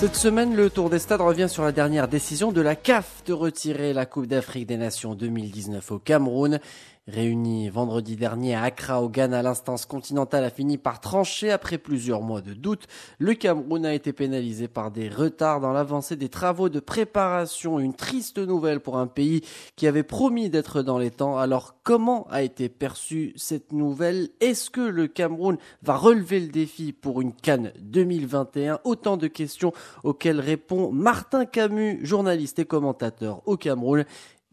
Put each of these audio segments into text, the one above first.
Cette semaine, le Tour des Stades revient sur la dernière décision de la CAF de retirer la Coupe d'Afrique des Nations 2019 au Cameroun. Réunie vendredi dernier à Accra au Ghana, l'instance continentale a fini par trancher après plusieurs mois de doute. Le Cameroun a été pénalisé par des retards dans l'avancée des travaux de préparation. Une triste nouvelle pour un pays qui avait promis d'être dans les temps. Alors comment a été perçue cette nouvelle? Est-ce que le Cameroun va relever le défi pour une Cannes 2021 Autant de questions auxquelles répond Martin Camus, journaliste et commentateur au Cameroun.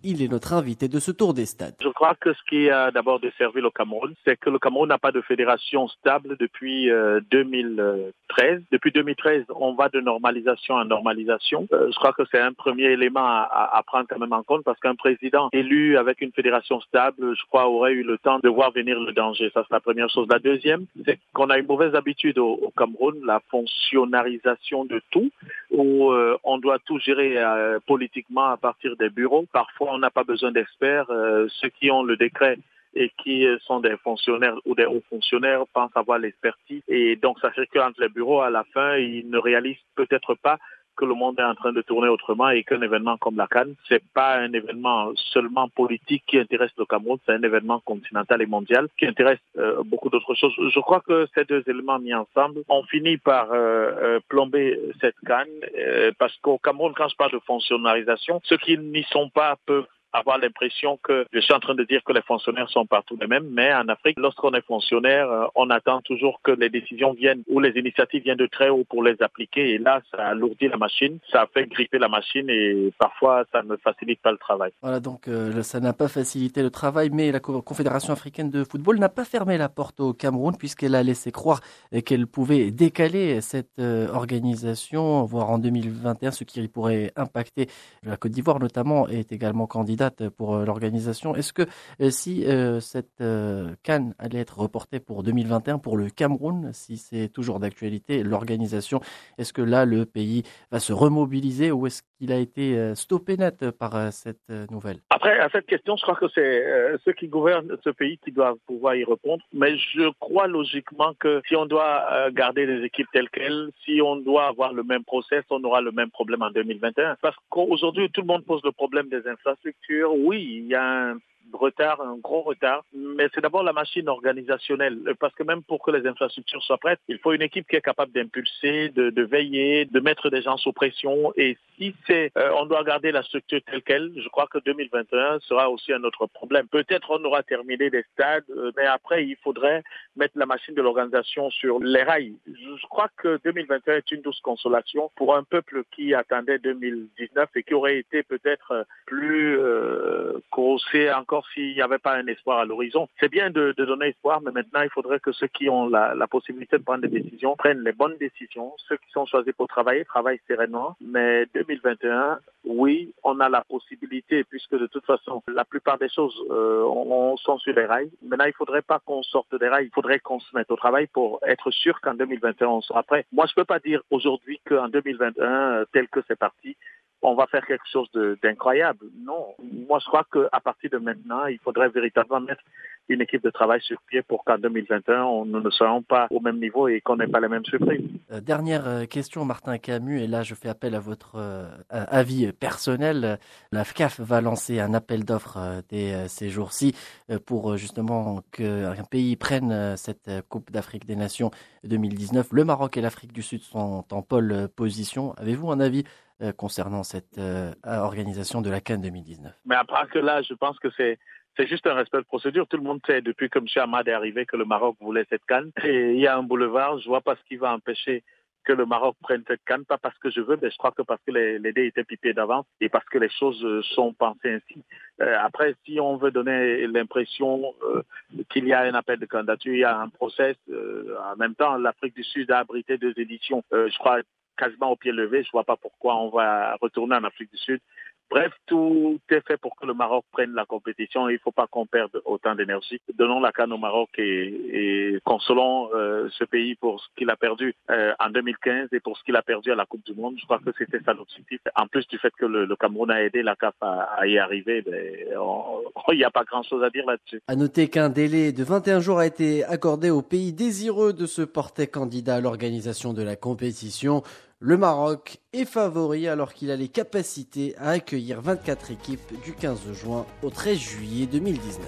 Il est notre invité de ce tour des stades. Je crois que ce qui a d'abord desservi le Cameroun, c'est que le Cameroun n'a pas de fédération stable depuis 2013. Euh, depuis 2013, on va de normalisation en normalisation. Euh, je crois que c'est un premier élément à, prendre quand même en compte parce qu'un président élu avec une fédération stable, je crois, aurait eu le temps de voir venir le danger. Ça, c'est la première chose. La deuxième, c'est qu'on a une mauvaise habitude au, au Cameroun, la fonctionnalisation de tout, où euh, on doit tout gérer politiquement à partir des bureaux. Parfois, on n'a pas besoin d'experts. Euh, ceux qui ont le décret et qui sont des fonctionnaires ou des hauts fonctionnaires pensent avoir l'expertise. Et donc, ça fait qu'entre les bureaux, à la fin, ils ne réalisent peut-être pas que le monde est en train de tourner autrement et qu'un événement comme la Cannes, c'est pas un événement seulement politique qui intéresse le Cameroun, c'est un événement continental et mondial qui intéresse euh, beaucoup d'autres choses. Je crois que ces deux éléments mis ensemble ont fini par euh, plomber cette Cannes parce qu'au Cameroun, quand je parle de fonctionnalisation, ceux qui n'y sont pas peuvent avoir l'impression que je suis en train de dire que les fonctionnaires sont partout les mêmes, mais en Afrique, lorsqu'on est fonctionnaire, euh, on attend toujours que les décisions viennent ou les initiatives viennent de très haut pour les appliquer. Et là, ça alourdit la machine, ça fait gripper la machine et parfois ça ne facilite pas le travail. Voilà, donc euh, ça n'a pas facilité le travail, mais la Confédération africaine de football n'a pas fermé la porte au Cameroun puisqu'elle a laissé croire qu'elle pouvait décaler cette euh, organisation, voire en 2021, ce qui pourrait impacter la Côte d'Ivoire notamment est également candidat pour euh, l'organisation. Est-ce que euh, si euh, cette Cannes allait être reportée pour 2021 pour le Cameroun, si c'est toujours d'actualité, l'organisation, est-ce que là le pays va se remobiliser ou est-ce qu'il a été stoppé net par cette nouvelle? Après, à cette question, je crois que c'est ceux qui gouvernent ce pays qui doivent pouvoir y répondre. Mais je crois logiquement que si on doit garder les équipes telles quelles, si on doit avoir le même process, on aura le même problème en 2021. Parce qu'aujourd'hui, tout le monde pose le problème des infrastructures oui, il y a retard, un gros retard, mais c'est d'abord la machine organisationnelle, parce que même pour que les infrastructures soient prêtes, il faut une équipe qui est capable d'impulser, de, veiller, de mettre des gens sous pression. Et si c'est, euh, on doit garder la structure telle qu'elle, je crois que 2021 sera aussi un autre problème. Peut-être on aura terminé les stades, euh, mais après il faudrait mettre la machine de l'organisation sur les rails. Je crois que 2021 est une douce consolation pour un peuple qui attendait 2019 et qui aurait été peut-être plus euh, encore s'il n'y avait pas un espoir à l'horizon. C'est bien de, donner espoir, mais maintenant, il faudrait que ceux qui ont la, possibilité de prendre des décisions prennent les bonnes décisions. Ceux qui sont choisis pour travailler, travaillent sereinement. Mais 2021, oui, on a la possibilité, puisque de toute façon, la plupart des choses euh, on, sont sur les rails. Maintenant, il ne faudrait pas qu'on sorte des rails, il faudrait qu'on se mette au travail pour être sûr qu'en 2021, on sera prêt. Moi, je ne peux pas dire aujourd'hui qu'en 2021, euh, tel que c'est parti, on va faire quelque chose d'incroyable. Non. Moi, je crois qu'à partir de maintenant, il faudrait véritablement mettre une équipe de travail sur pied pour qu'en 2021, on, nous ne soyons pas au même niveau et qu'on n'ait pas les mêmes surprises. Euh, dernière euh, question, Martin Camus, et là, je fais appel à votre euh, avis personnel. La FCAF va lancer un appel d'offres ces jours-ci pour justement qu'un pays prenne cette Coupe d'Afrique des Nations 2019. Le Maroc et l'Afrique du Sud sont en pôle position. Avez-vous un avis euh, concernant cette euh, organisation de la Cannes 2019. Mais à part que là, je pense que c'est c'est juste un respect de procédure. Tout le monde sait depuis que M. Ahmad est arrivé que le Maroc voulait cette canne. Et il y a un boulevard, je vois pas ce qui va empêcher que le Maroc prenne cette canne, pas parce que je veux, mais je crois que parce que les, les dés étaient pipés d'avance et parce que les choses euh, sont pensées ainsi. après, si on veut donner l'impression qu'il y a un appel de candidature, il y a un process. en même temps, l'Afrique du Sud a abrité deux éditions. je crois quasiment au pied levé. Je vois pas pourquoi on va retourner en Afrique du Sud Bref, tout est fait pour que le Maroc prenne la compétition. Il ne faut pas qu'on perde autant d'énergie. Donnons la canne au Maroc et, consolons euh, ce pays pour ce qu'il a perdu euh, en 2015 et pour ce qu'il a perdu à la Coupe du Monde. Je crois que c'était ça l'objectif. En plus du fait que le, Cameroun a aidé la CAF à, y arriver, ben, il n'y a pas grand-chose à dire là-dessus. À noter qu'un délai de 21 jours a été accordé aux pays désireux de se porter candidat à l'organisation de la compétition. Le Maroc est favori alors qu'il a les capacités à accueillir 24 équipes du 15 juin au 13 juillet 2019.